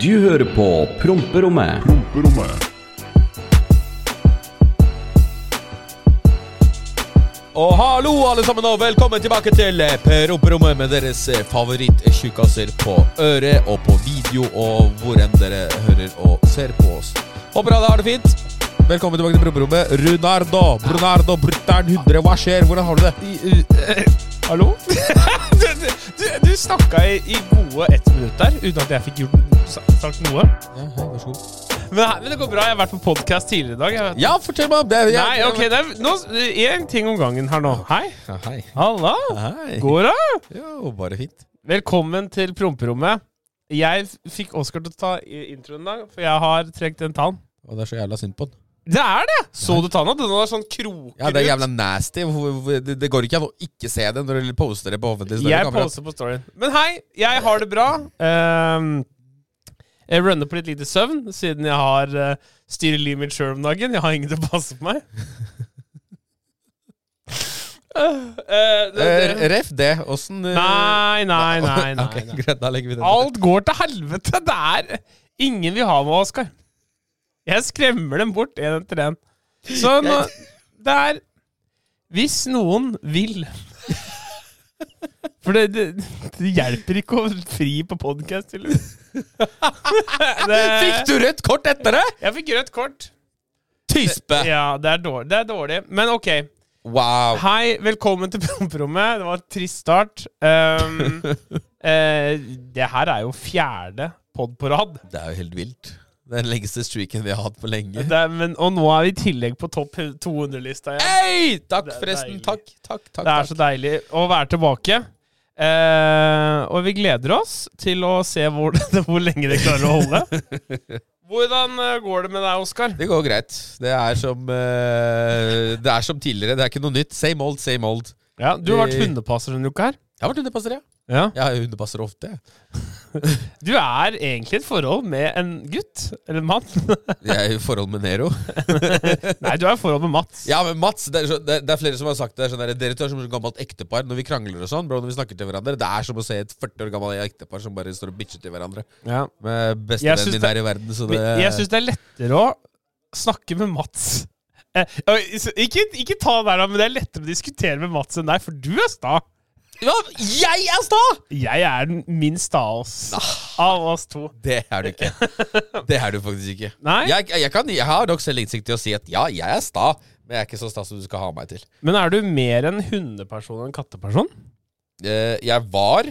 Du hører på Promperommet. Promperommet. Og hallo, alle sammen, og velkommen tilbake til eh, promperommet med deres eh, favoritt-tjukkaser på øret og på video og hvor enn dere hører og ser på oss. Håper alle har det fint. Velkommen tilbake til promperommet. Runardo, Brunardo, Brutter'n 100, hva skjer? Hvordan har du det? Hallo? du du, du snakka i, i gode ett minutt der uten at jeg fikk gjort, sagt noe. Ja, hei, vær så god. Men, men det går bra. Jeg har vært på podkast tidligere i dag. Jeg vet. Ja, fortell meg. Det, jeg, Nei, ok, det er nå, en ting om gangen her nå. Hei. Ja, hei. Halla. Hei. Går det? Jo, bare fint. Velkommen til promperommet. Jeg fikk Oskar til å ta introen i dag, for jeg har trukket en tann. Og det er så jævla synd på den. Det er det! Så du tanna? Den var sånn kroker Ja, det er jævla nasty. Det, det går ikke an å ikke se det når du poster det på offentlig Jeg poster på storyen. Men hei, jeg har det bra. Ehm, jeg runner på litt lite søvn, siden jeg har uh, styrer livet mitt sjøl om dagen. Jeg har ingen til å passe på meg. Eh, det, Eh, det, Ref det. Åssen eh, nei, nei, nei. nei, Okay, nei. greit, da legger vi det Alt går til helvete. Det er ingen vil ha med Oskar. Jeg skremmer dem bort én etter én. Så nå, det er Hvis noen vil For det, det, det hjelper ikke å fri på podkast, tydeligvis. Fikk du rødt kort etter det? Jeg fikk rødt kort. Tispe! Ja, det er dårlig. Det er dårlig. Men ok. Wow. Hei, velkommen til promperommet. Det var en trist start. Um, uh, det her er jo fjerde pod på rad. Det er jo helt vilt. Den lengste streaken vi har hatt på lenge. Det er, men, og nå er vi i tillegg på topp 200-lista igjen. Hei! Takk, forresten. Takk, takk, takk. Det er så deilig å være tilbake. Eh, og vi gleder oss til å se hvor, hvor lenge det klarer å holde. Hvordan eh, går det med deg, Oskar? Det går greit. Det er som eh, Det er som tidligere. Det er ikke noe nytt. Same old, same old. Ja, du har vært Det- hundepasser denne uka her. Jeg har vært hundepasser, ja. Ja. Jeg har hundepasser ofte. Du er egentlig i et forhold med en gutt. Eller en mann. Jeg er i forhold med Nero. Nei, du er i forhold med Mats. Ja, men Mats, det er, så, det, det er flere som har sagt det. er Sånn der, dere to er som et gammelt ektepar når vi krangler og sånn. Bro, når vi snakker til hverandre Det er som å se et 40 år gammelt ektepar som bare står og bitcher til hverandre. Ja. Med bestevennen min her i verden. Så det, Jeg syns det er lettere å snakke med Mats eh, ikke, ikke ta der, men det er lettere å diskutere med Mats enn deg, for du er sta. ja, jeg er sta! Jeg er den minst av oss. Av oss to. Det er du ikke. Det er du faktisk ikke. Nei? Jeg, jeg, kan, jeg har nok selvinnsikt til å si at ja, jeg er sta, men jeg er ikke så sta som du skal ha meg til. Men er du mer en hundeperson enn katteperson? Eh, jeg var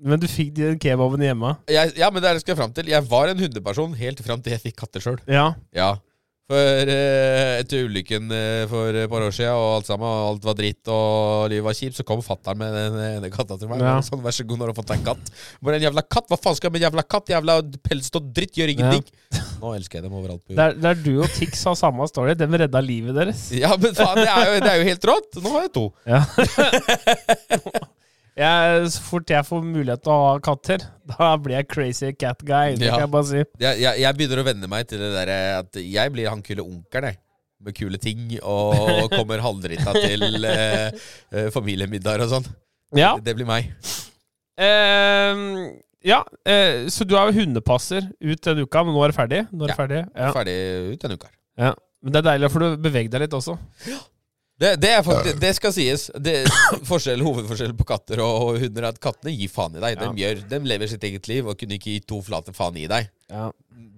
Men du fikk den kebaben hjemme? jeg, Ja, men det er det skal jeg fram til. Jeg var en hundeperson helt fram til jeg fikk katter sjøl. Ja. Ja. For eh, etter ulykken eh, for et par år siden, og alt sammen, alt var dritt og livet var kjipt, så kom fatter'n med den ene katta til meg. Ja. Sånn, Vær så god, når du har fått deg en katt. Bare en jævla katt! Hva faen skal jeg med en jævla katt? Jævla pels og dritt, gjør ingenting. Nå elsker jeg dem overalt på. Der, der du og Tix har samme story. Dem redda livet deres. Ja, men faen, det er, jo, det er jo helt rått! Nå har jeg to. Ja. jeg, så fort jeg får mulighet til å ha katter, da blir jeg crazy cat guy. Det Ja. kan jeg bare si. Jeg, jeg, jeg begynner å venne meg til det derre at jeg blir han kule onkelen, jeg. Med kule ting, og kommer halvdrita til eh, eh, familiemiddager og sånn. Ja. Det blir meg. Uh, ja, uh, så du er jo hundepasser ut denne uka, men nå er det ferdig? Er det Ja. ferdig? Ja. Ferdig ut denne uka. ja. Men det er deilig, for du beveger deg litt også. Det, det, er faktisk, det skal sies. Det, forskjell, hovedforskjellen på katter og, og hunder er at kattene gir faen i deg. Ja. De, gjør, de lever sitt eget liv og kunne ikke gi to flate faen i deg. Ja.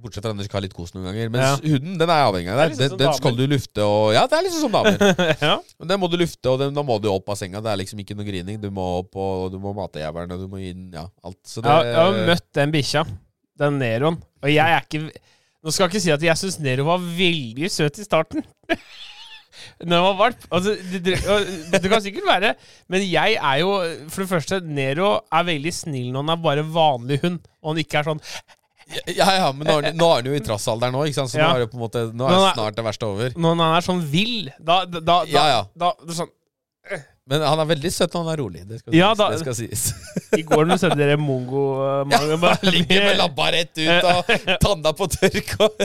Bortsett fra at de skal ha litt kos noen ganger. Mens Ja. hunden den er avhengig av deg. liksom Den, den skal du lufte og Ja, det er liksom som damer. ja. Den må du lufte, og den, da må du opp av senga. Det er liksom ikke noe grining. Du må opp og du må mate jævelen, og du må gi den Ja, alt. Så det jeg har møtt den bikkja, den Neroen, og jeg er ikke Nå skal jeg ikke si at jeg syns Nero var veldig søt i starten. Når han var valp. Altså, det, det, kan sikkert være, men jeg er jo For det første, Nero er veldig snill når han er bare vanlig hund, og han ikke er sånn Ja, ja, men nå er, nå er han jo i trassalderen nå, så Ja. nå er det på en måte Nå er snart det verste over. Når han er sånn vill. Da, da, da, Ja, ja. da, sånn, Men han er veldig søt når han er rolig. Det skal Ja, da- det skal sies. I går da du sendte dere mongo uh, Ja, han ligger med labba rett ut og tanna på tørk og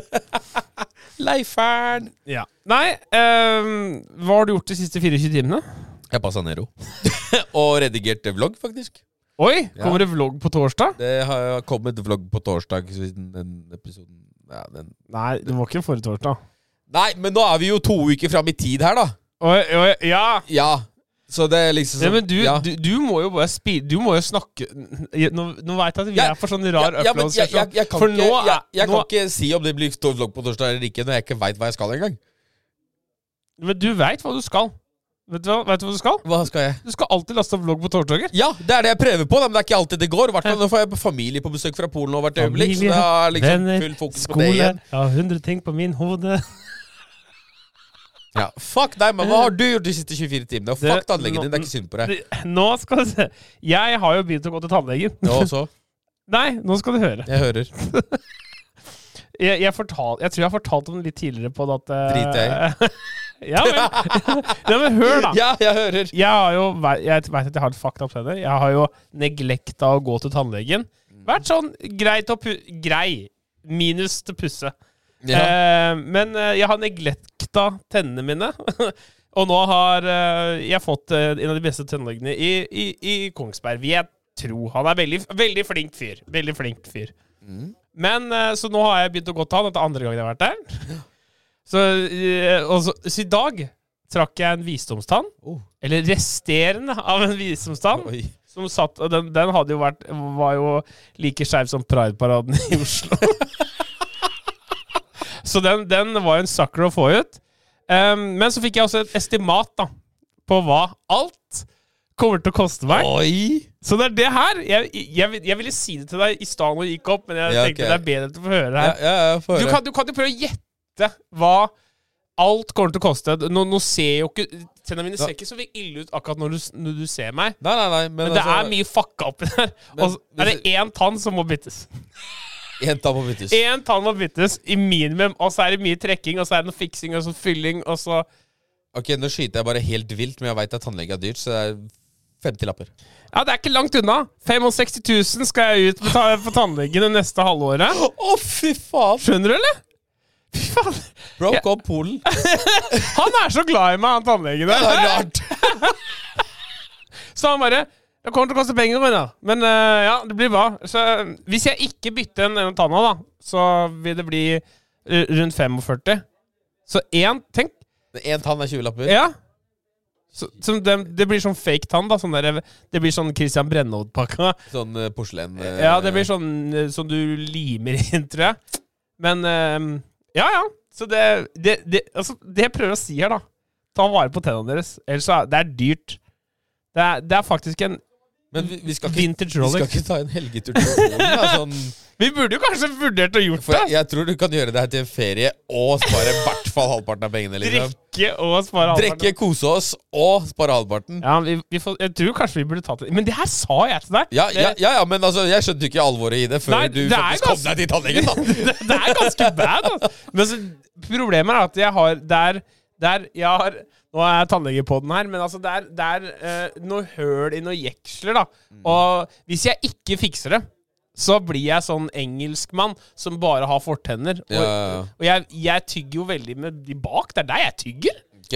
Leifern! Ja. Nei, um, hva har du gjort de siste 24 timene? Jeg passa Nero. og redigerte vlogg, faktisk. Oi! Ja. Kommer det vlogg på torsdag? Det har kommet vlogg på torsdag siden den episoden ja, den. Nei, det var ikke forrige torsdag. Nei, men nå er vi jo to uker fram i tid her, da. Oi, oi, ja! Ja. Så det er liksom Ja, sånn men du, ja. du, du må jo bare spi... Du må jo snakke Nå, nå veit jeg at vi Ja, er for sånn rar ja, ja, men jeg, jeg, jeg, kan, For ikke, nå jeg, jeg nå, kan ikke si om det blir stor vlogg på torsdag eller ikke, når jeg ikke veit hva jeg skal engang. Men du veit hva du skal. Vet du hva, vet du hva du skal? Hva skal jeg? Du skal alltid laste vlogg på torsdager. Ja, det er det jeg prøver på, da, men det er ikke alltid det går. Hvertfall, Nå får jeg familie på besøk fra Polen hvert øyeblikk, så det er liksom full fokus på det igjen. Jeg har 100 ting på min hode. Ja, Fuck deg, men hva har du gjort de siste 24 timene? Og fuck tannlegen din, det er ikke synd på deg. Nå skal du se. Jeg har jo begynt å gå til tannlegen. Ja, og så? Nei, nå skal du høre. Jeg hører. Jeg, jeg, fortal, jeg tror jeg har fortalt om det litt tidligere på det at eh, Drit jeg ja, men, ja, men hør, da. Ja, jeg hører. Jeg har jo Jeg vet at jeg har et fucked på det. Jeg har jo neglekta å gå til tannlegen. Vært sånn greit å pu... Grei. Minus til pusse. Ja. Eh, men eh, jeg har neglekta tennene mine. og nå har eh, jeg fått eh, en av de beste tannlegene i, i, i Kongsberg, vil jeg tro. Han er veldig, veldig flink fyr. Veldig flink fyr. Mm. Men Så nå har jeg begynt å gå til han. Dette er andre gangen jeg har vært der. Så, så, så i dag trakk jeg en visdomstann. Oh. Eller resterende av en visdomstann. Oi. Som satt, den, den jo vært Var jo like skeiv som Pride-paraden i Oslo. så den, den var en sucker å få ut. Um, men så fikk jeg også et estimat da på hva alt kommer til å koste meg. Oi! Så det er det her. Jeg, jeg, jeg ville si det til deg i stad når du gikk opp, men jeg Ja, tenkte okay. det er bedre til å få høre det her. ja, ja, høre. Du kan, du kan jo prøve å gjette hva alt kommer til å koste. Nå, nå ser jo ikke Tennene mine ser ikke så ille ut akkurat når du, når du ser meg. Nei, nei, nei, men, Men det altså, er mye fucka oppi der. Og er det én tann som må byttes. En tann må byttes. Én tann må byttes i minimum, og så er det mye trekking, og så er det noe fiksing og så fylling, og så Ok, nå skyter jeg bare helt vilt, men jeg veit at tannlege er dyrt, så det er 50 lapper. Ja, det er ikke langt unna. 65 000 skal jeg ut på, ta på tannlegen det neste halvåret. Å, fy faen! Skjønner du, eller? Fy faen. Broke Ja. opp Polen. Han er så glad i meg, han tannlegen Det er rart. Så han bare Det kommer til å koste penger, men, ja. men uh, ja, det blir bra. Så uh, hvis jeg ikke bytter en, ene tanna, da, så vil det bli eh, rundt 45. Så én Tenk Én tann er 20 lapper. Ja. Så, så det, det blir sånn fake tann, da. Sånn der, det blir sånn Christian Brennhovd-pakka. Sånn uh, porselen Ja, det blir sånn som du limer inn, tror jeg. Men eh, Ja, ja. Så det, det, det Altså, det jeg prøver å si her, da Ta vare på tennene deres. Ellers så er det er dyrt. Det er, det er faktisk en Men vi, vi, skal ikke, vintage vi skal ikke ta en helgetur til Polen. Sånn, Vi burde jo kanskje vurdert å gjort for det. jeg, jeg tror du kan gjøre det her til en ferie og spare i hvert fall halvparten av pengene. Liksom. Drikke og spare halvparten. Drikke, kose oss og spare halvparten. Ja, vi, vi får, jeg tror kanskje vi burde tatt det Men det her sa jeg til deg! Ja, ja, ja, ja, men altså, jeg skjønte ikke alvoret i det før Nei, du det er faktisk kom deg til tannlegen. det, det er ganske bad. Altså. Men altså, problemet er at jeg har Der, der jeg har Nå er jeg tannlege på den her, men altså det er, det er uh, noe høl i noen jeksler, da. Og hvis jeg ikke fikser det, så blir jeg sånn engelskmann som bare har fortenner. Og, Ja, og jeg, jeg tygger jo veldig med de bak. Det er der jeg tygger. Ok.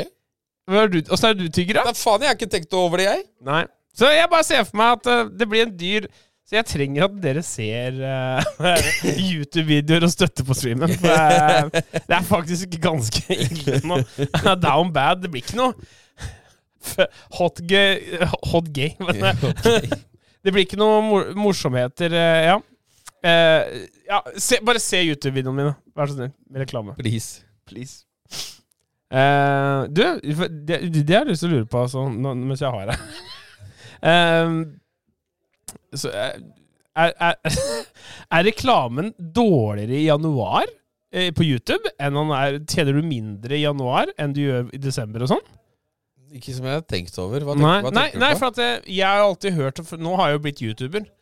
Hva er Åssen er det du tygger, da? Da faen, jeg har ikke tenkt over det, jeg. Nei. Så jeg bare ser for meg at uh, det blir en dyr Så jeg trenger at dere ser uh, YouTube-videoer og støtter på streamen. For det, er, det er faktisk ganske ille nå. Down bad. Det blir ikke noe hot gay Hot gay. Det blir ikke noe mor morsomheter. Uh, ja. Uh, ja se, bare se YouTube-videoene mine, vær så snill. Med reklame. Please. Please. Eh, du, det, det har jeg lyst til å lure på altså, nå, mens jeg har deg. Så, eh, er, er, er reklamen dårligere i januar eh, på YouTube enn han er Tjener du mindre i januar enn du gjør i desember og sånn? Ikke som jeg har tenkt over. Hva, tenker, Nei, hva nei, tenker nei, du på? for at eh, jeg har alltid hørt nå har jeg jo blitt YouTuber.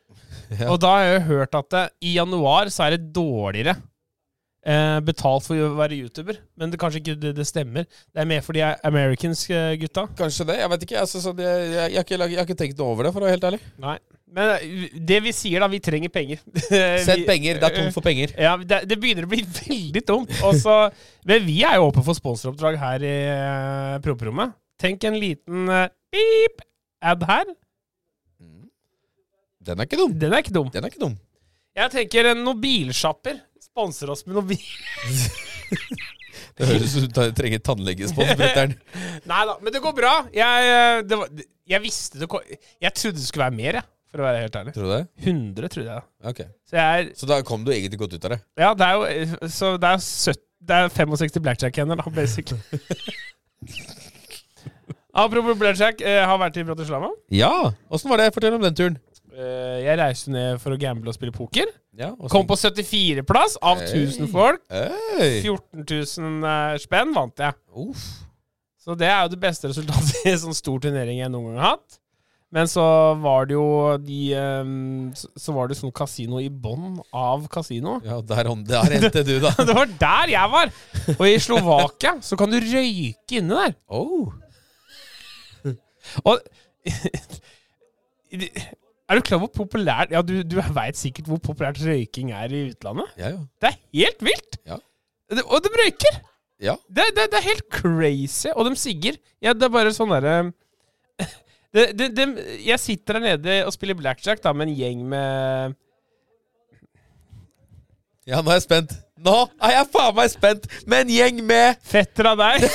Ja. Og da har jeg jo hørt at det, i januar så er det dårligere eh, betalt for å være YouTuber. Men det kanskje ikke det, det stemmer. Det er mer for de Americans-gutta. Kanskje det. Jeg vet ikke. Altså, det, jeg, jeg, jeg, jeg har ikke tenkt noe over det, for å være helt ærlig. Nei. Men eh, det vi sier, da Vi trenger penger. Sett penger. Det er tomt for penger. Ja, det, det begynner å bli veldig tomt. Også, men vi er jo åpne for sponsoroppdrag her i uh, promperommet. Tenk en liten uh, beep ad her. Den er ikke dum. Den er ikke dum. Den er ikke dum. Jeg tenker en noen bilsjapper sponser oss med noe bil... Det høres ut som du trenger tannlegespons, Brutter'n. Nei da, men det går bra. Jeg, eh, det var, jeg visste det kom Jeg trodde det skulle være mer, jeg. For å være helt ærlig. Tror du det? 100, trodde jeg. Ok. Så jeg Så da kom du egentlig godt ut av det? Ja, det er jo eh, Så det er, 70, det er 65 blackjack-hender, da, basically. Apropos blackjack, jeg har vært i Bratislava. Ja! Åssen var det? Fortell om den turen. Eh, Jeg reiste ned for å gamble og spille poker. Ja, og Kom på 74.-plass av Hey. 1000 folk. Hey. 14 000 eh, spenn vant jeg. Uff. Så det er jo det beste resultatet i en sånn stor turnering jeg noen gang har hatt. Men så var det jo de ehm, så- var det sånn kasino i bånn av kasino. Ja, der, der endte du, da. Det var der jeg var! Og i Slovakia så kan du røyke inne der. Oh. Og Er du klar hvor populært Ja, du, du veit sikkert hvor populært røyking er i utlandet? Ja, ja. Det er helt vilt! Ja. Det, og de røyker! Ja. Det, det, det er helt crazy. Og de sigger. Ja, det er bare sånn derre det, det, det, Jeg sitter der nede og spiller blackjack da med en gjeng med Ja, nå er jeg spent. Nå er jeg faen meg spent med en gjeng med fetter av deg.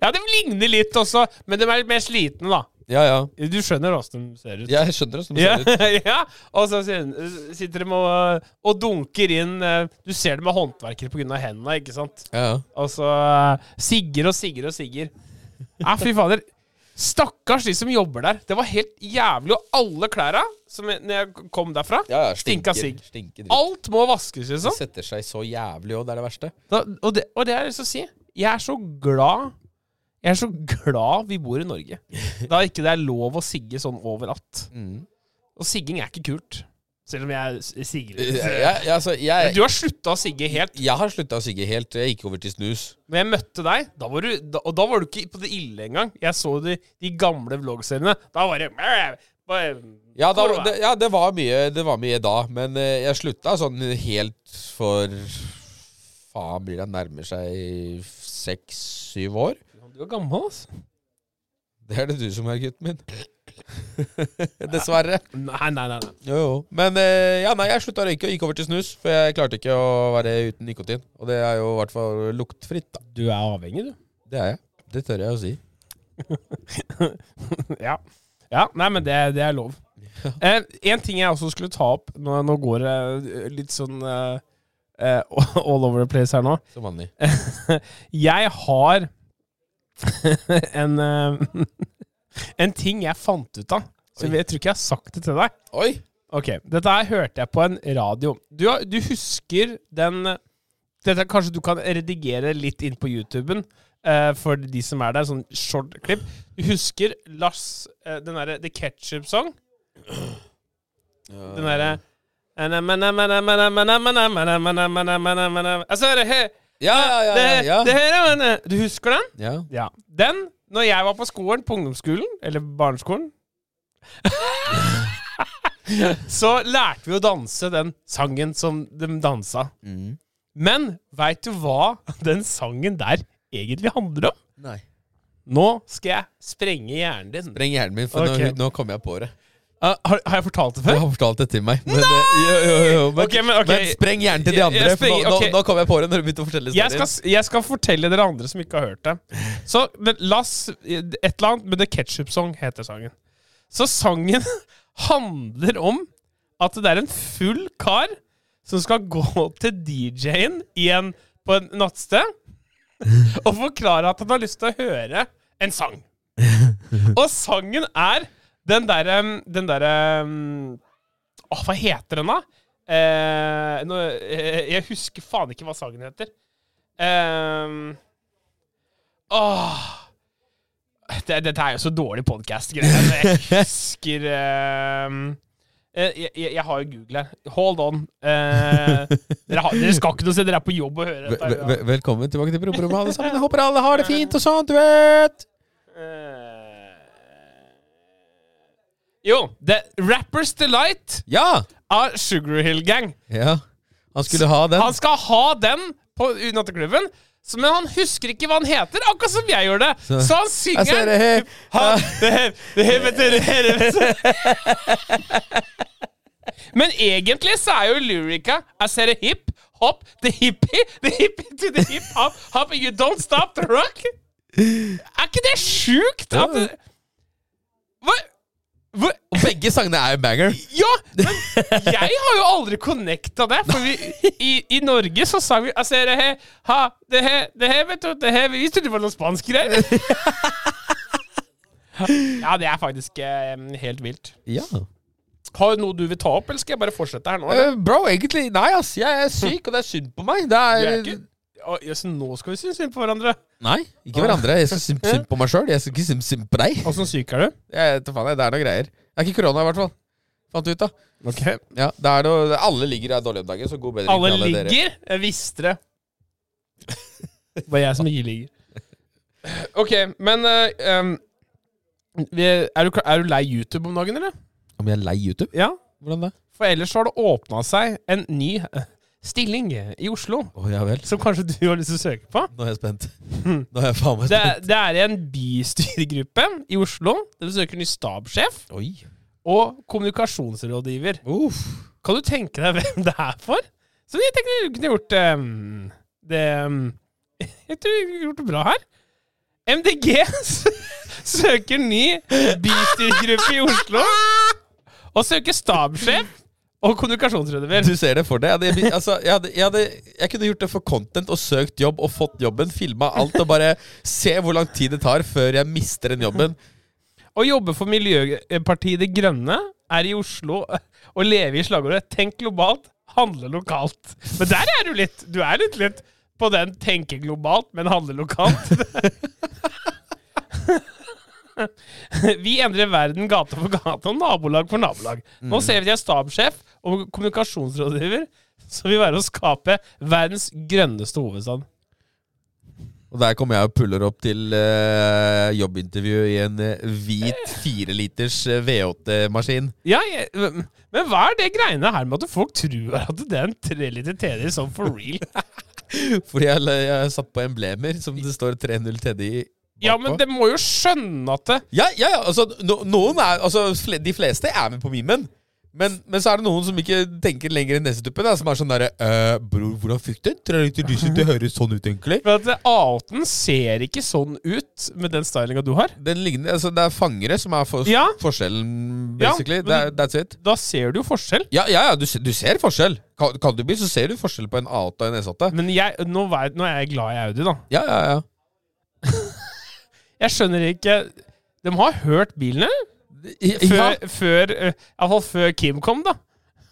ja, de ligner litt også, men de er litt mer slitne, da. Ja, ja. Du skjønner åssen de ser ut. Jeg skjønner åssen Ja, ser ut. ja, og så sitter de og, og dunker inn eh, Du ser dem med håndverkere pga. hendene, ikke sant? Ja, ja. Og så eh, sigger og sigger og sigger. Ja, fy fader. Stakkars de som jobber der. Det var helt jævlig. Og alle klæra som jeg, når jeg kom derfra ja, ja Stinka sigg. Alt må vaskes, Det liksom. setter seg så jævlig òg, det er det verste. Da, og, det, og det jeg lyst til å si. Jeg er så glad Jeg er så glad vi bor i Norge. Da ikke det er lov å sigge sånn overalt. Mm. Og sigging er ikke kult. Selv om jeg sigger litt. Ja, jeg, altså, jeg, Du har slutta å sigge helt. jeg har slutta å sigge helt. Jeg gikk over til snus. Når jeg møtte deg, da var du, da, og da var du ikke på det ille engang. Jeg så de, de gamle vloggseriene. Da var det Ja, da, det, ja det, var mye, det var mye da, men eh, jeg slutta sånn helt for Faen, blir det nærmer seg seks-syv år? Du er gammel, altså. Det er det du som er, gutten min. Dessverre. Nei, nei, nei. nei. Jo, jo. Men eh, ja, nei, jeg slutta å røyke og gikk over til snus. For jeg klarte ikke å være uten nikotin. Og det er jo i hvert fall luktfritt, da. Du er avhengig, du. Det er jeg. Det tør jeg å si. ja. ja. Nei, men det, det er lov. Eh, en ting jeg også skulle ta opp Nå, nå går det eh, litt sånn eh, eh, all over the place her nå. Som vanlig. Jeg har en eh, En ting jeg fant ut av. Så jeg tror ikke jeg har sagt det til deg. Oi! Ok, Dette her hørte jeg på en radio. Du, du husker den dette, Kanskje du kan redigere litt inn på YouTuben uh, for de som er der, sånn short klipp. Du husker Lars uh, Den derre The Ketchup Song? Den derre Altså, he- Ja, ja, ja. det, ja, det, ja. det, Du husker den? ja. Ja. Den, når jeg var på skolen, på ungdomsskolen, eller barneskolen Så lærte vi å danse den sangen som de dansa. Mm. Men veit du hva den sangen der egentlig handler om? Nei. Nå skal jeg sprenge hjernen din. Spreng hjernen min, for okay. nå, nå kommer jeg på det. Ah, har, har jeg fortalt det Du før? har fortalt det til meg. Men, Nei! jo, jo, jo, men, okay, men okay. men spreng hjernen til de andre, jeg for nå, nå, nå kom jeg på det når du begynte å fortelle Jeg skal, jeg skal fortelle dere andre som ikke har hørt det. Så men Lass Et eller annet med The Ketchup Song heter sangen. Så sangen handler om at det er en full kar som skal gå til DJ-en igjen på en nattsted og forklare at han har lyst til å høre en sang. Og sangen er den derre Den derre um, Åh, hva heter den, da? Eh, nå, eh, jeg husker faen ikke hva sangen heter. Eh, åh det, Dette er jo så dårlig podkast-greier. Jeg husker eh, jeg, jeg, jeg har jo Google her. Hold on. Eh, dere, har, dere skal ikke noe sted, dere er på jobb og hører dette. vel- Velkommen tilbake til Promperommet, alle sammen. Jeg håper alle har det fint og sånn, du vet. Eh, jo, The Rappers Delight Ja! av Sugar Hill Gang. ja. Han skulle ha den. Han skal ha den på natteklubben. Men han husker ikke hva han heter, akkurat som jeg gjør det. Så, Så- han Jeg synger ser det her. det her, det her, det her, vet. Men egentlig så er jo lyrica I said a hip, hop, the hippie, the hippie to the hip hop, hop, you don't stop the rock. Er ikke det sjukt? At det, hva, hva, Og begge sangene er jo banger. ja, men jeg har jo aldri connecta det. For vi, i, i Norge så sang vi altså, det a he, ha, det her, det her, vet du, det her Vi trodde det var noe spansk greier. Ja, det er faktisk eh, helt vilt. Ja. Har du noe du vil ta opp, eller skal jeg bare fortsette her nå? Eh, bro, egentlig Nei, ass. Jeg er syk, og det er synd på meg. Det Du er, er ikke jøss, nå skal vi synes synd på hverandre. Nei, ikke hverandre. Jeg skal synes synd på meg sjøl. Jeg skal ikke synes synd på deg. Åssen syk er du? Jeg vet faen, jeg. Det er noe greier. Det er ikke korona, i hvert fall. Fant ut, da. Ok Ja, det er noe, Alle ligger er dårlige om dagen, så god bedring Alle til alle dere. ligger. Jeg visste det. Det var jeg som ikke ligger. Ok, men eh, um, vi- er, du, er du lei YouTube om dagen, eller? Om jeg er lei YouTube? Ja. Hvordan det? For ellers har det åpna seg en ny stilling i Oslo, oh, ja vel. som kanskje du har lyst til å søke på. Nå er jeg spent. Nå er jeg faen meg Det, spent. det er en bystyregruppe i Oslo. Der du søker ny stabssjef Oi. og kommunikasjonsrådgiver. Uff. Kan du tenke deg hvem det er for? Så jeg tenker du kunne gjort um, det um, Jeg tror du kunne gjort det bra her. MDG søker ny bystyregruppe i Oslo. Og søker stabssjef og kommunikasjonsrådgiver. Du ser det for deg. Jeg, hadde, altså, jeg, hadde, jeg, hadde, jeg kunne gjort det for content og søkt jobb og fått jobben, filma alt og bare se hvor lang tid det tar før jeg mister den jobben. Å jobbe for Miljøpartiet De Grønne er i Oslo og leve i slagordet 'tenk globalt, handle lokalt'. Men der er du litt. Du er litt litt på den 'tenke globalt, men handle lokalt'. Vi endrer verden gate for gate og nabolag for nabolag. Nå ser vi at de er stabssjef og kommunikasjonsrådgiver som vil være å skape verdens grønneste hovedstad. Og der kommer jeg og puller opp til uh, jobbintervju i en eh, hvit fireliters uh, V8-maskin. Ja, jeg, men hva er det greiene her med at folk tror at det er en treliter TDI sånn for real? Fordi jeg, jeg har satt på emblemer som det står 3.0 TDI bakpå. Ja, men det må jo skjønne at det Ja, ja, ja, altså, no, noen er, altså De fleste er med på memen. Men, men så er det noen som ikke tenker lenger enn nesetuppen. Som er sånn derre øh, Bror, hvordan fikk du Tror jeg ikke du synes det høres sånn ut, egentlig? For at A8-en ser ikke sånn ut med den stylinga du har. Den ligner, altså Det er fangere som er for, Ja. forskjellen, Ja, basically. men- er, that's it. Da ser du jo forskjell. Ja, ja, ja du, du ser forskjell. Kan, kan du bli, så ser du forskjell på en A8 og en S8. Men jeg, nå, nå er jeg glad i Audi, da. Ja, ja, ja. Jeg skjønner ikke De har hørt bilene? Før, Ja, Før, uh, Iallfall før Kim kom, da.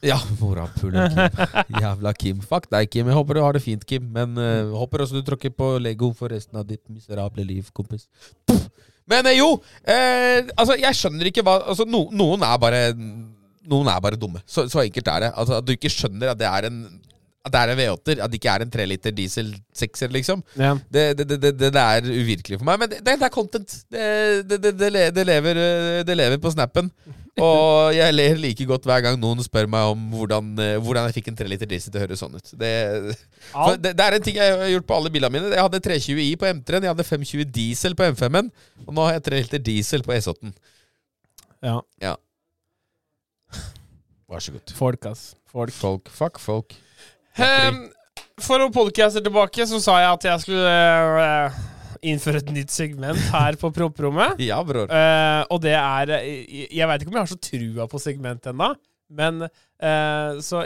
ja morapuler Kim. Jævla Kim. Fuck deg, Kim. Jeg håper du har det fint, Kim. Men uh, håper også du tråkker på Lego for resten av ditt miserable liv, kompis. Puff. Men eh, jo, eh, altså jeg skjønner ikke hva altså, no, Noen er bare Noen er bare dumme. Så, så enkelt er det. Altså At du ikke skjønner at det er en At det er en V8-er. At det ikke er en 3 liter diesel 6-er, liksom. Ja. Det, det, det, det, det er uvirkelig for meg. Men det, er content. Det, det, det, det, det, lever, det lever på snappen. Og jeg ler like godt hver gang noen spør meg om hvordan, eh, hvordan jeg fikk en 3 liter diesel til å høres sånn ut. Det, er en ting jeg har gjort på alle bilene mine. Jeg hadde 320i på M3-en, jeg hadde 520 diesel på M5-en, og nå har jeg 3 liter diesel på S8-en. ja. Ja. Vær så god. Folk, ass. Folk. Folk. Fuck folk. Um, for noen podcaster tilbake så sa jeg at jeg skulle uh, innføre et nytt segment her på Promperommet. Ja, bror. Uh, og det er Jeg, Jeg veit ikke om jeg har så trua på segmentet ennå. Men uh, så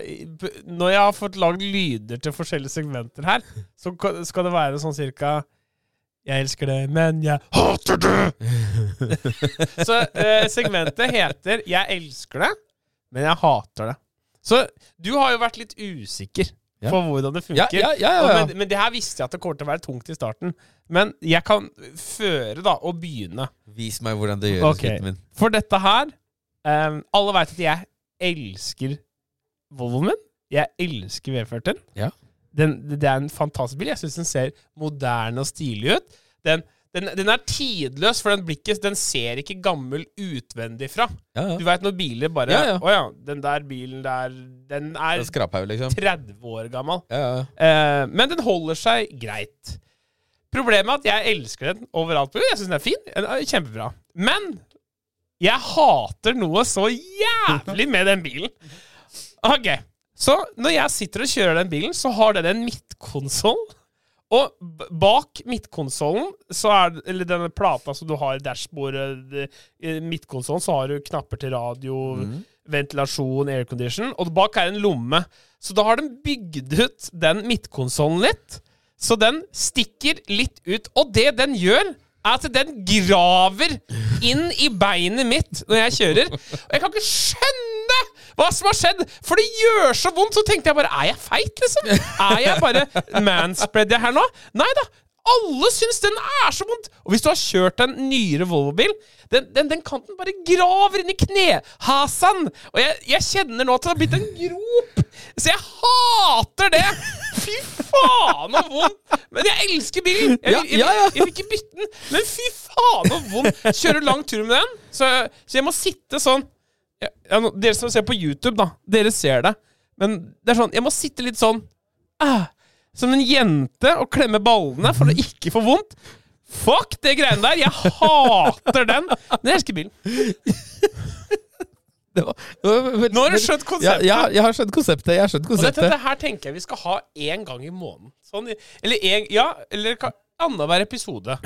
når jeg har fått lagd lyder til forskjellige segmenter her, så ka- skal det være sånn cirka Jeg elsker det, men jeg hater det! så eh, segmentet heter Jeg elsker det, men jeg hater det. Så du har jo vært litt usikker Ja. på hvordan det funker. ja, ja, ja, Og ja. Men, men det her visste jeg at det kommer til å være tungt i starten. Men jeg kan føre, da, og begynne. Vis meg hvordan det gjøres, okay. gutten min. For dette her um, Alle veit at jeg elsker Volvoen min. Jeg elsker V40-en. Ja. Den, det det er en fantastisk bil. Jeg syns den ser moderne og stilig ut. Den, den, den er tidløs, for den blikket Den ser ikke gammel utvendig fra. Ja, Du ja. veit når biler bare Ja. Å ja, den der bilen der Den er Det er liksom. 30 år gammel. Ja, ja. Eh, men den holder seg greit. Problemet er at jeg elsker den overalt. Jeg syns den er fin. Den er kjempebra. Men jeg hater noe så jævlig med den bilen. Ok, Så når jeg sitter og kjører den bilen, så har den en midtkonsoll. Og bak midtkonsollen, er eller denne plata som du har i dashbordet, midtkonsollen, så har du knapper til radio, ventilasjon, aircondition, og bak er en lomme. Så da har de bygd ut den midtkonsollen litt, så den stikker litt ut. Og det den gjør, at den graver inn i beinet mitt når jeg kjører. Og jeg kan ikke skjønne hva som har skjedd, for det gjør så vondt. Så tenkte jeg bare Er jeg feit, liksom? Er jeg bare manspreader her nå? Nei da. Alle syns den er så vondt! Og hvis du har kjørt en nyere Volvo-bil, den, den, den kanten bare graver inn i knehasen! Og jeg, jeg kjenner nå at det har blitt en grop! Så jeg hater det! Fy faen, så vondt! Men jeg elsker bilen! Jeg, Ja, vil- jeg, ja, ja. jeg vil ikke bytte den, men fy faen, så vondt! Kjører lang tur med den, så, så jeg må sitte sånn ja, ja, Dere som ser på YouTube, da, dere ser det. Men det er sånn, jeg må sitte litt sånn ah, Som en jente og klemme ballene for å ikke få vondt. Fuck det greiene der! Jeg hater den! Men jeg elsker bilen. Det var, det var Nå har du skjønt konseptet. ja, jeg har skjønt konseptet. Jeg har skjønt konseptet. Og dette, dette, her tenker jeg vi skal ha én gang i måneden. Sånn, eller en, ja, eller annenhver episode.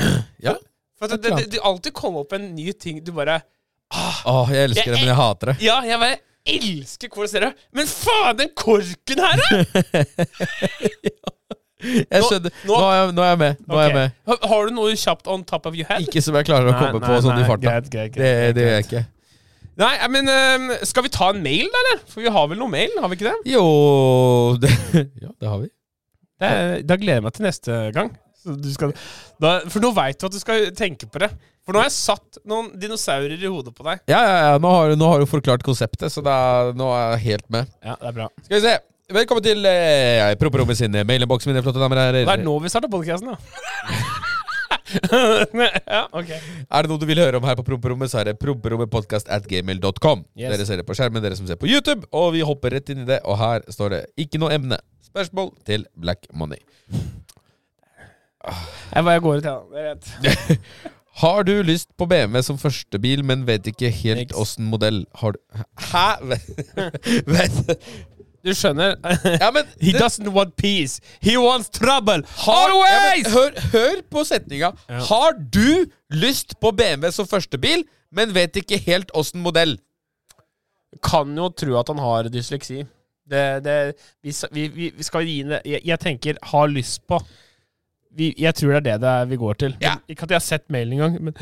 Ja. For det, det, det, det alltid kommer opp en ny ting du bare Åh, jeg elsker det, men jeg hater det. Ja, jeg bare elsker hvordan ser det Men faen, den korken her, da! Jeg skjønner. nå- Nå er jeg, nå er jeg med. Nå er jeg med. Har, har du noe kjapt on top of your head? Ikke som jeg klarer å komme på sånn i farta. Det, det gjør jeg ikke. Nei, men eh, skal vi ta en mail, da, eller? For vi har vel noe mail, har vi ikke det? Jo det, Ja, det har vi. Det da gleder jeg meg til neste gang. Så du skal, da, for nå veit du at du skal tenke på det. For nå har jeg satt noen dinosaurer i hodet på deg. Ja, ja, ja. Nå har, nå har du forklart konseptet, så er, nå er jeg helt med. Ja, det er bra. Skal vi se. Velkommen til eh, Promperommet sin mailinnboks, mine flotte damer og herrer. Det er nå vi starter podkasten, ja. ja, ok. Er det noe du vil høre om her på Promperommet, så er det promperommetpodkast at gmail.com. Yes. Dere ser det på skjermen, dere som ser på YouTube, og vi hopper rett inn i det. Og her står det ikke noe emne. Spørsmål til Black Money. Jeg bare går ut, jeg, da. er vet. Har du lyst på BMW som førstebil, men vet ikke helt åssen modell har du Hæ? Vet Du skjønner? Ja, men He det- doesn't want peace. He wants trouble. har, ja, Always! men, hør, hør på setninga. Ja. Har du lyst på BMW som førstebil, men vet ikke helt åssen modell? kan jo tro at han har dysleksi. Det, det, vi, vi, vi skal gi det jeg, jeg tenker 'har lyst på'. Vi, jeg tror det er det det er vi går til. Ja. Men, ikke at jeg har sett mailen engang, men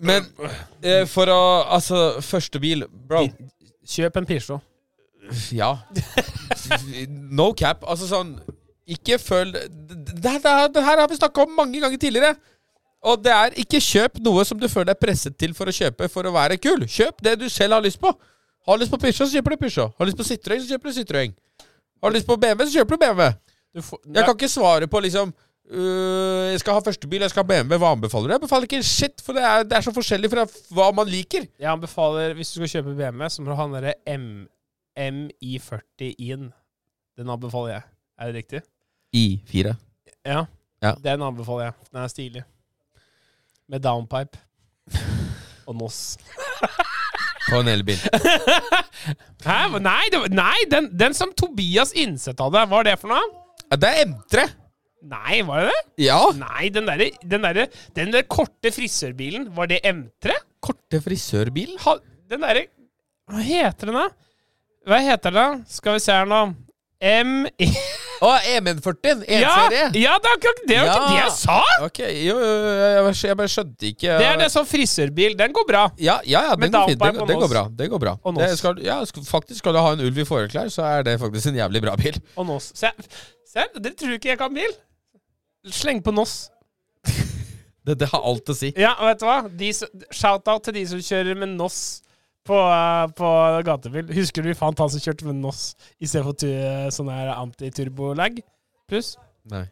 Men eh, for å Altså, førstebil Bro, kjøp en Peugeot. Ja. No cap. Altså sånn Ikke føl Det, her har vi snakka om mange ganger tidligere. Og det er ikke kjøp noe som du føler deg presset til for å kjøpe for å være kul. Kjøp det du selv har lyst på. Har du lyst på Pysjå, så kjøper du Pysjå. Har du lyst på Citroën, så kjøper du Citroën. Har du lyst på BMW, så kjøper du BMW. Du får, Jeg kan ikke svare på liksom øh, Jeg skal ha førstebil, jeg skal ha BMW. Hva anbefaler du? Jeg anbefaler ikke en shit, for det er, det er så forskjellig fra hva man liker. Jeg anbefaler, hvis du skal kjøpe BMW, så må du ha den derre M, MI40 in. Den anbefaler jeg. Er det riktig? I4. Ja. Ja. Den anbefaler jeg. Den er stilig. Med downpipe. Og NOS. På en elbil. Hæ? Nei, var- nei den, den som Tobias Innseth hadde, hva er det for noe? Ja, det er M3. Nei, var det det? Ja. Nei, den derre den, derre- den der korte frisørbilen, var det M3? Korte frisørbil? Ha, den derre Hva heter den, da? Hva heter det? Skal vi se her nå. M... Å, EM40. Ja, E-serie. ja, det var ikke det, var ikke det jeg sa! Ok, jo, jo, jeg, jeg bare skjønte ikke Det er det som frisørbil. Den går bra. Ja, ja, ja den går fint. Den, Det, går bra. Det går bra. Det skal, ja, faktisk skal du ha en ulv i fåreklær, så er det faktisk en jævlig bra bil. Og NOS. Se, se dere tror ikke jeg kan bil? Sleng på NOS. Det, det har alt å si. Ja, vet du hva? De, Shout-out til de som kjører med NOS på, eh, på gatebil. Husker du vi fant han som kjørte med NOS istedenfor tu, sånn her antiturbolag? Pluss. Nei.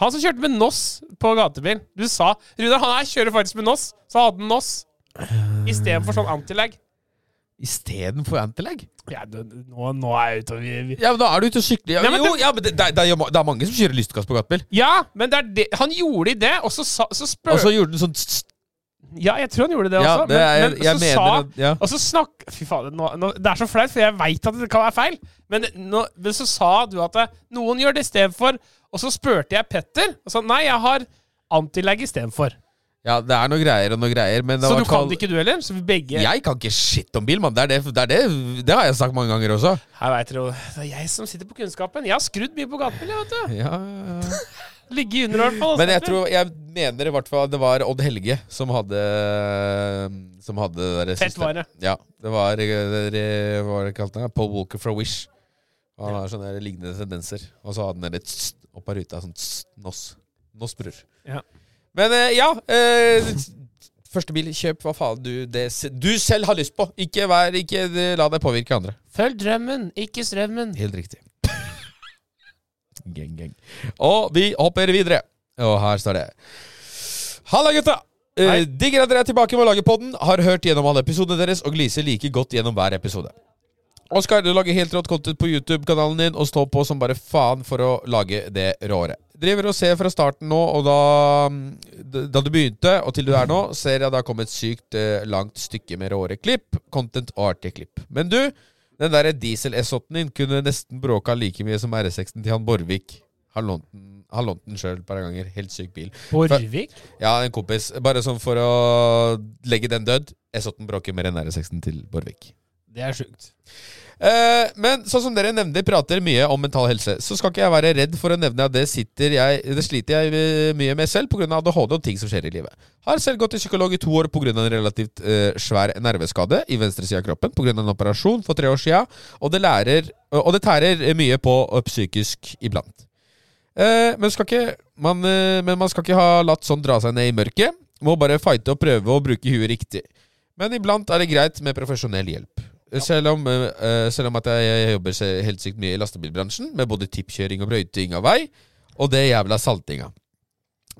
Han som kjørte med NOS på gatebil. Du sa Runar, han her kjører faktisk med NOS. Så hadde han NOS istedenfor sånn antilag. istedenfor antilag. Ja, det, nå, nå er jeg ute og vi. Ja, men da er du ute og sykler. Ja, Nei, men jo, ja, men det, det, det, er, det mange som kjører lystgass på gatebil. ja, men det det, han gjorde det, og så, sa, så spør Og så gjorde han sånn Ja, jeg tror han gjorde det Ja, også. det er, men, men jeg så mener sa ja. Og så snakk Fy fader, nå, nå, det er så flaut, for jeg veit at det kan være feil. Men, nå, men så sa du at eh, noen gjør det istedenfor. Og så spurte jeg Petter, og sa nei, jeg har antilag istedenfor. ja, det er noe greier og noe greier, men det Så du kan det ikke, du heller? Så vi begge Jeg kan ikke shit om bil, mann. Det, det, det, det, det har jeg sagt mange ganger også. Jeg vet Det er jeg som sitter på kunnskapen. Jeg har skrudd mye på gatebil, vet du. Ja, ja, ja. Ligge under, i hvert fall. Men jeg tror Jeg mener i hvert fall det var Odd Helge som hadde Som hadde det der Fett var det. Ja. Det var eh, det- Hva var det? Paul Walker fra Wish. Han har sånne lignende tendenser. Og så hadde han litt tss opp av ruta. Sånn tss, Noss. Noss, bror. Ja. Men eh, ja eh, Første bil, kjøp hva faen du, det, du selv har lyst på. Ikke, vær, ikke eh, la deg påvirke andre. Følg drømmen, ikke strømmen. Helt riktig. Gang, gang. Og vi hopper videre. Og her står det Halla, gutta! Uh, digger at dere er tilbake med å lage podden. Har hørt gjennom alle episodene deres og gliser like godt gjennom hver episode. Oskar, du lager helt rått content på YouTube-kanalen din og står på som bare faen for å lage det råere. Driver og ser fra starten nå, og da, da du begynte, og til du er nå, ser jeg det har kommet et sykt eh, langt stykke med råere klipp, content og artige klipp. Men du, den der diesel S8-en din kunne nesten bråka like mye som R6-en til han Borvik. Har lånt den, har lånt den sjøl et par ganger. Helt syk bil. Borvik? Ja, en kompis. Bare sånn for å legge den død. S8-en bråker mer enn R6-en til Borvik. Det er sjukt. Eh, men sånn som dere nevner, prater mye om mental helse, så skal ikke jeg være redd for å nevne at det, jeg, det sliter jeg eh, mye med selv pga. ADHD og ting som skjer i livet. Har selv gått til psykolog i to år pga. en relativt eh, svær nerveskade i venstre side av kroppen pga. en operasjon for tre år siden, og det, og det tærer mye på eh, psykisk iblant. Eh, men, ikke, man, eh, men man skal ikke ha latt sånn dra seg ned i mørket. Må bare fighte og prøve å bruke huet riktig. Men iblant er det greit med profesjonell hjelp. Selv, om, eh, selv om at jeg, jeg jobber helt sykt mye i lastebilbransjen, med både tippkjøring og brøyting av vei, og det jævla saltinga.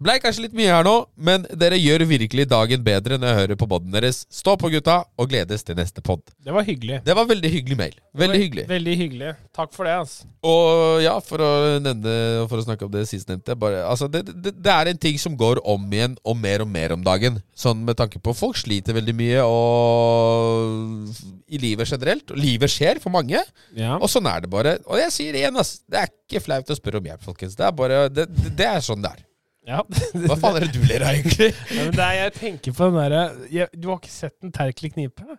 Blei kanskje litt mye her nå, men dere gjør virkelig dagen bedre når jeg hører på poden deres. Stå på, gutta, og gledes til neste pod. Det var hyggelig. Det var veldig hyggelig mail. Veldig hyggelig. Veldig hyggelig. Takk for det, altså. Og ja, for å nevne For å snakke om det sistnevnte altså det, det, det er en ting som går om igjen og mer og mer om dagen. Sånn med tanke på Folk sliter veldig mye og i livet generelt. Og livet skjer for mange. Ja. Og sånn er det bare. Og jeg sier det igjen, ass. Det er ikke flaut å spørre om hjelp, folkens. Det er bare Det, det, det er sånn det er. Ja. Hva faen er det du ler av, egentlig? Ja, men det er, jeg tenker på den derre Du har ikke sett en Terkelig knipe?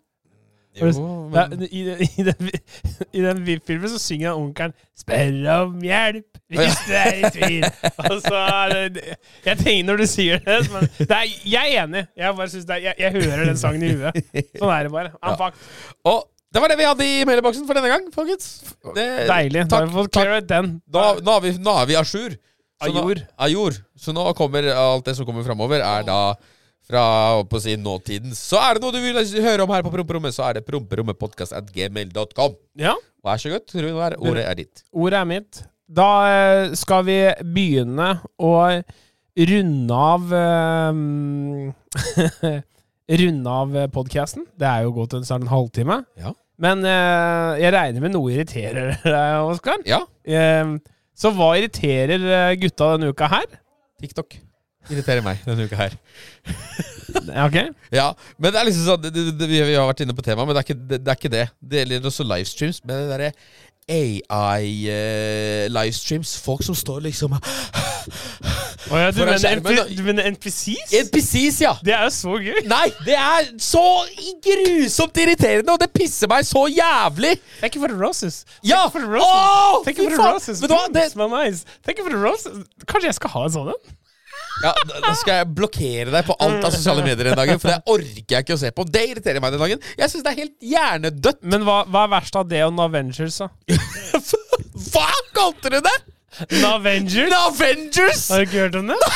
Jo, men... ja, i, I den, i den filmen så synger onkelen 'Spør om hjelp hvis du er i tvil'. Og så er det Jeg tenker når du sier det, men det er, jeg er enig. Jeg bare synes det er, jeg, jeg hører den sangen i huet. Sånn er det bare. Ja. Og det var det vi hadde i mailboksen for denne gang, folkens. Det, Deilig. Da har vi fått takk. clearet den. Nå er vi à jour. Jord Ajor. Ajor. Så nå kommer alt det som kommer framover, er da fra på å si, nåtiden. Så er det noe du vil høre om her på Promperommet, så er det promperommepodkast Ja. Vær så god. Runar, ordet er ditt. Ordet er mitt. Da eh, skal vi begynne å runde av um, Runde av podkasten. Det er jo gått en, snart en halvtime. Ja. Men uh, jeg regner med noe irriterer deg, Oskar. Ja. Eh, så hva irriterer eh, gutta denne uka her? TikTok. Irriterer meg denne uka her. Ok? Ja, men det er liksom sånn det, det, Vi har vært inne på temaet, men det er ikke det. det, er ikke det. det gjelder også livestreams. Men det derre AI-livestreams, folk som står liksom Å ja, du, mener. NP, du mener NPCs? NPCs, ja! Det er jo så gøy. Nei, det er så grusomt irriterende, og det pisser meg så jævlig! Thank you for the roses. Ja! Thank you for the roses. Oh, Thank you for the roses. Vet du hva, det, nice. Thank you for the roses. Kanskje jeg skal ha en sånn en? ja, da skal jeg blokkere deg på alt av sosiale medier den dagen, for det orker jeg ikke å se på. Det irriterer meg den dagen. Jeg syns det er helt hjernedødt. Men hva, hva er verst av det og Avengers, da? Hva kalte du det? Avengers? Avengers! Har du ikke hørt om det?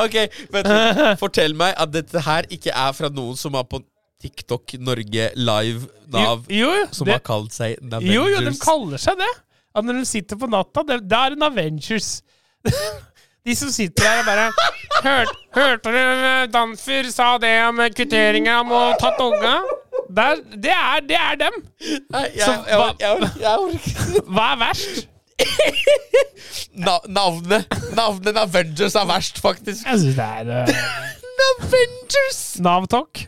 Ok, vent litt. Fortell meg at dette her ikke er fra noen som er på TikTok Norge Live Nav, Jo, jo, som det, har kalt seg en Avengers. jo, jo, de kaller seg det. At når de sitter på natta, det, det er en Avengers. De som sitter der og bare Hørte, hørte du Danfer sa det om kvitteringa om å tatt unga? Der, det, er, det er dem. Nei, jeg, Så hva- jeg, jeg, Hva er verst? Na, Navnet Navnet Avengers er verst, faktisk. Jeg syns det er uh, Navengers! Nav-talk.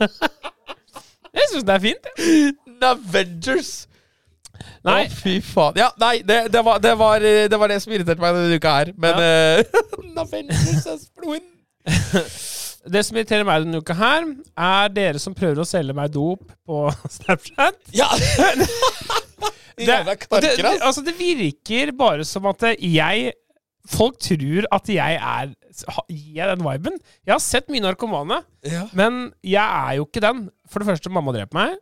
Jeg syns det er fint. Navengers Avengers! Nei, Å, fy faen. Ja, nei, det, det, var, det, var, det var det som irriterte meg denne uka her. Men ja. uh, Navengers er sploen. Det som irriterer meg denne uka her, er dere som prøver å selge meg dop på Snapchat. Ja! De Det, det, det, altså det virker bare som at jeg Folk tror at jeg er Gir jeg den viben? Jeg har sett mye narkomane, Ja. men jeg er jo ikke den. For det første, mamma dreper meg.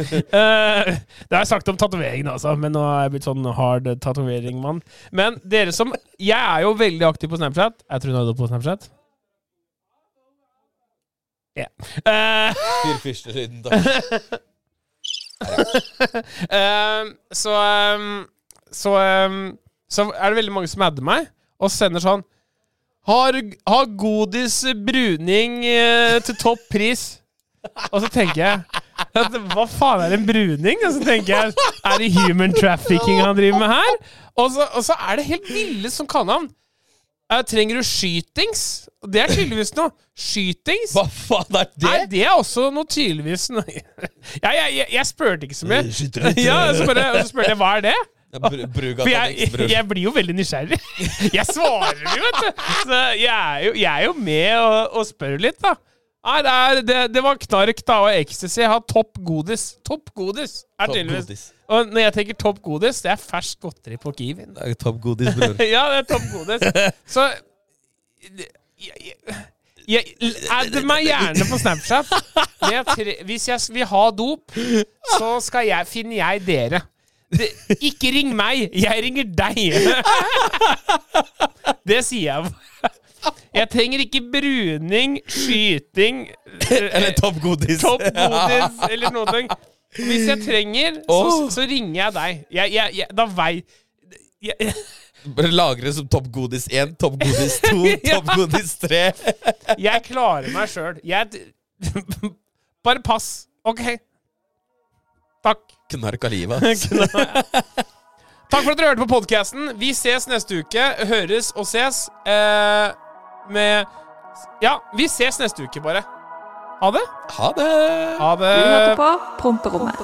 Eh, det har jeg sagt om tatoveringene altså, men nå er jeg blitt sånn hard tatoveringmann. Men dere som Jeg er jo veldig aktiv på Snapchat. Jeg tror Er Trond på Snapchat? Ja. Eh, Fyr fyrstelyden, takk. Ehm, så ehm, så, ehm, så er det veldig mange som adder meg og sender sånn Har, har godis bruning uh, til topp pris? Og så tenker jeg at, Hva faen er en bruning? Og så tenker jeg Er det human trafficking han driver med her? Og så, og så er det helt ville som kallenavn. Eh, trenger du skytings? Det er tydeligvis noe. Skytings? Hva faen er det? Nei, det er også noe tydeligvis noe. Ja, jeg, jeg, jeg spurte ikke så mye. Ja, så, bare, og så spurte jeg hva er det? Bruk Br For jeg, jeg blir jo veldig nysgjerrig. Jeg svarer jo, vet du. Så jeg er jo, jeg er jo med og, og spør litt, da. Nei, det, er, det, det var knark da, og ecstasy. Har topp godis. Topp godis er tydeligvis. Og når jeg tenker topp godis, det er ferskt godteri på Kiwien. Topp godis, bror. ja, det er topp godis. Så jeg, jeg, Add meg gjerne på Snapchat. Jeg hvis jeg vil ha dop, så skal jeg, finner jeg dere. Det, ikke ring meg, jeg ringer deg. Det sier jeg. Jeg trenger ikke bruning, skyting Eller Topp godis. topp godis eller noe. Hvis jeg trenger, så, så ringer jeg deg. Jeg, jeg, jeg, da vei... Jeg, Bare lagre som Topp godis 1, Topp godis 2, Ja. Topp godis 3. jeg klarer meg sjøl. Jeg Bare pass. OK. Takk. Knark av livet, ass. Takk for at dere hørte på podkasten. Vi ses neste uke. Høres og ses eh, med Ja, vi ses neste uke, bare. Ha det. Ha det! Ha det. Vi møter på Promperommet.